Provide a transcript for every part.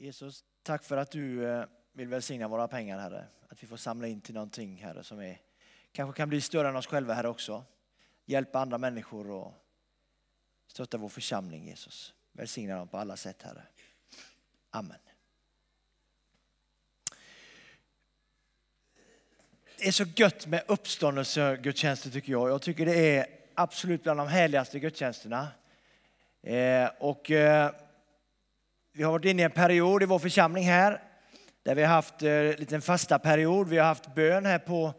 Jesus, tack för att du eh, vill välsigna våra pengar, Herre. Att vi får samla in till någonting, Herre, som är, kanske kan bli större än oss själva, Herre, också. Hjälpa andra människor och stötta vår församling, Jesus. Välsigna dem på alla sätt, Herre. Amen. Det är så gött med uppståndelsegudstjänster tycker jag. Jag tycker det är absolut bland de härligaste gudstjänsterna. Eh, och eh, vi har varit inne i en period i vår församling här där vi har haft en liten fasta period. Vi har haft bön här på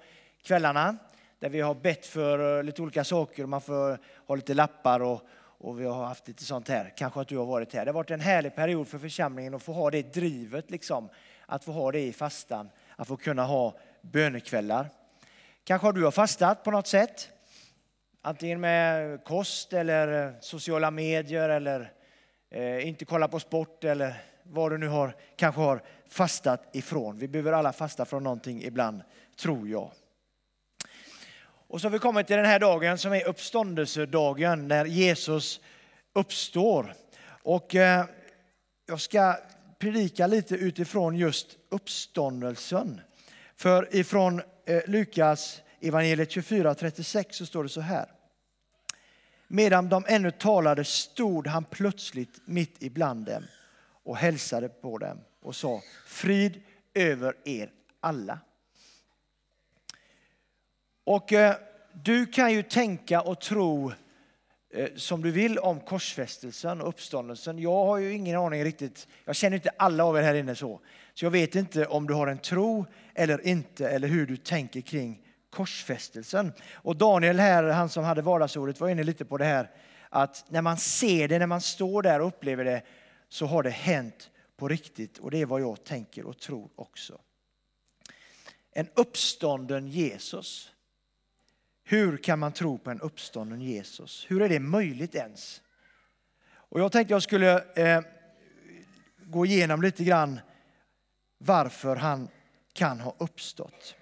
kvällarna där vi har bett för eh, lite olika saker. Man får ha lite lappar och, och vi har haft lite sånt här. Kanske att du har varit här. Det har varit en härlig period för församlingen att få ha det drivet, liksom. att få ha det i fastan, att få kunna ha bönekvällar. Kanske har du har fastat på något sätt. Antingen med kost eller eh, sociala medier eller eh, inte kolla på sport eller vad du nu har, kanske har fastat ifrån. Vi behöver alla fasta från någonting ibland, tror jag. Och så har vi kommit till den här dagen som är uppståndelsedagen när Jesus uppstår. Och eh, jag ska predika lite utifrån just uppståndelsen. För ifrån eh, Lukas evangeliet 24.36 så står det så här. Medan de ännu talade stod han plötsligt mitt ibland dem och hälsade på dem och sa frid över er alla. Och eh, du kan ju tänka och tro eh, som du vill om korsfästelsen och uppståndelsen. Jag har ju ingen aning riktigt, jag känner inte alla av er här inne så. Så jag vet inte om du har en tro eller inte eller hur du tänker kring korsfästelsen. Och Daniel här, han som hade vardagsordet, var inne lite på det här att när man ser det, när man står där och upplever det, så har det hänt på riktigt. Och det är vad jag tänker och tror också. En uppstånden Jesus. Hur kan man tro på en uppstånden Jesus? Hur är det möjligt ens? Och jag tänkte jag skulle eh, gå igenom lite grann varför han kan ha uppstått.